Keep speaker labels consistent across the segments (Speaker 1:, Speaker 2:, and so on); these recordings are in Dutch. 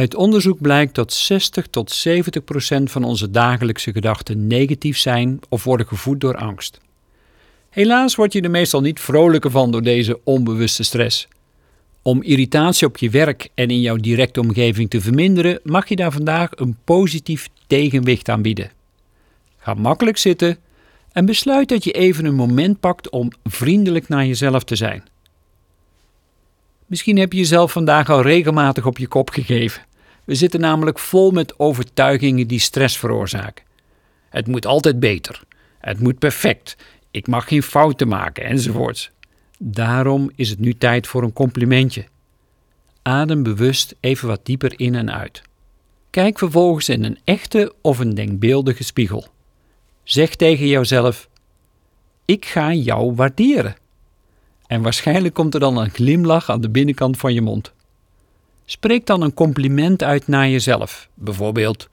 Speaker 1: Uit onderzoek blijkt dat 60 tot 70 procent van onze dagelijkse gedachten negatief zijn of worden gevoed door angst. Helaas word je er meestal niet vrolijker van door deze onbewuste stress. Om irritatie op je werk en in jouw directe omgeving te verminderen, mag je daar vandaag een positief tegenwicht aan bieden. Ga makkelijk zitten en besluit dat je even een moment pakt om vriendelijk naar jezelf te zijn. Misschien heb je jezelf vandaag al regelmatig op je kop gegeven. We zitten namelijk vol met overtuigingen die stress veroorzaken. Het moet altijd beter. Het moet perfect. Ik mag geen fouten maken enzovoorts. Daarom is het nu tijd voor een complimentje. Adem bewust even wat dieper in en uit. Kijk vervolgens in een echte of een denkbeeldige spiegel. Zeg tegen jouzelf: Ik ga jou waarderen. En waarschijnlijk komt er dan een glimlach aan de binnenkant van je mond. Spreek dan een compliment uit naar jezelf. Bijvoorbeeld: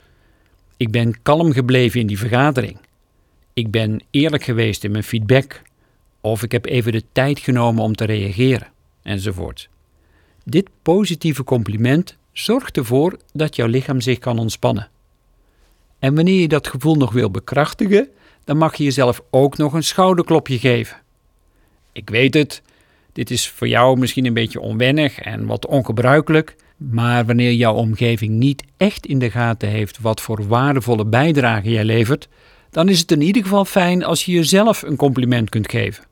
Speaker 1: Ik ben kalm gebleven in die vergadering. Ik ben eerlijk geweest in mijn feedback. Of ik heb even de tijd genomen om te reageren. Enzovoort. Dit positieve compliment zorgt ervoor dat jouw lichaam zich kan ontspannen. En wanneer je dat gevoel nog wil bekrachtigen, dan mag je jezelf ook nog een schouderklopje geven. Ik weet het, dit is voor jou misschien een beetje onwennig en wat ongebruikelijk, maar wanneer jouw omgeving niet echt in de gaten heeft wat voor waardevolle bijdrage jij levert, dan is het in ieder geval fijn als je jezelf een compliment kunt geven.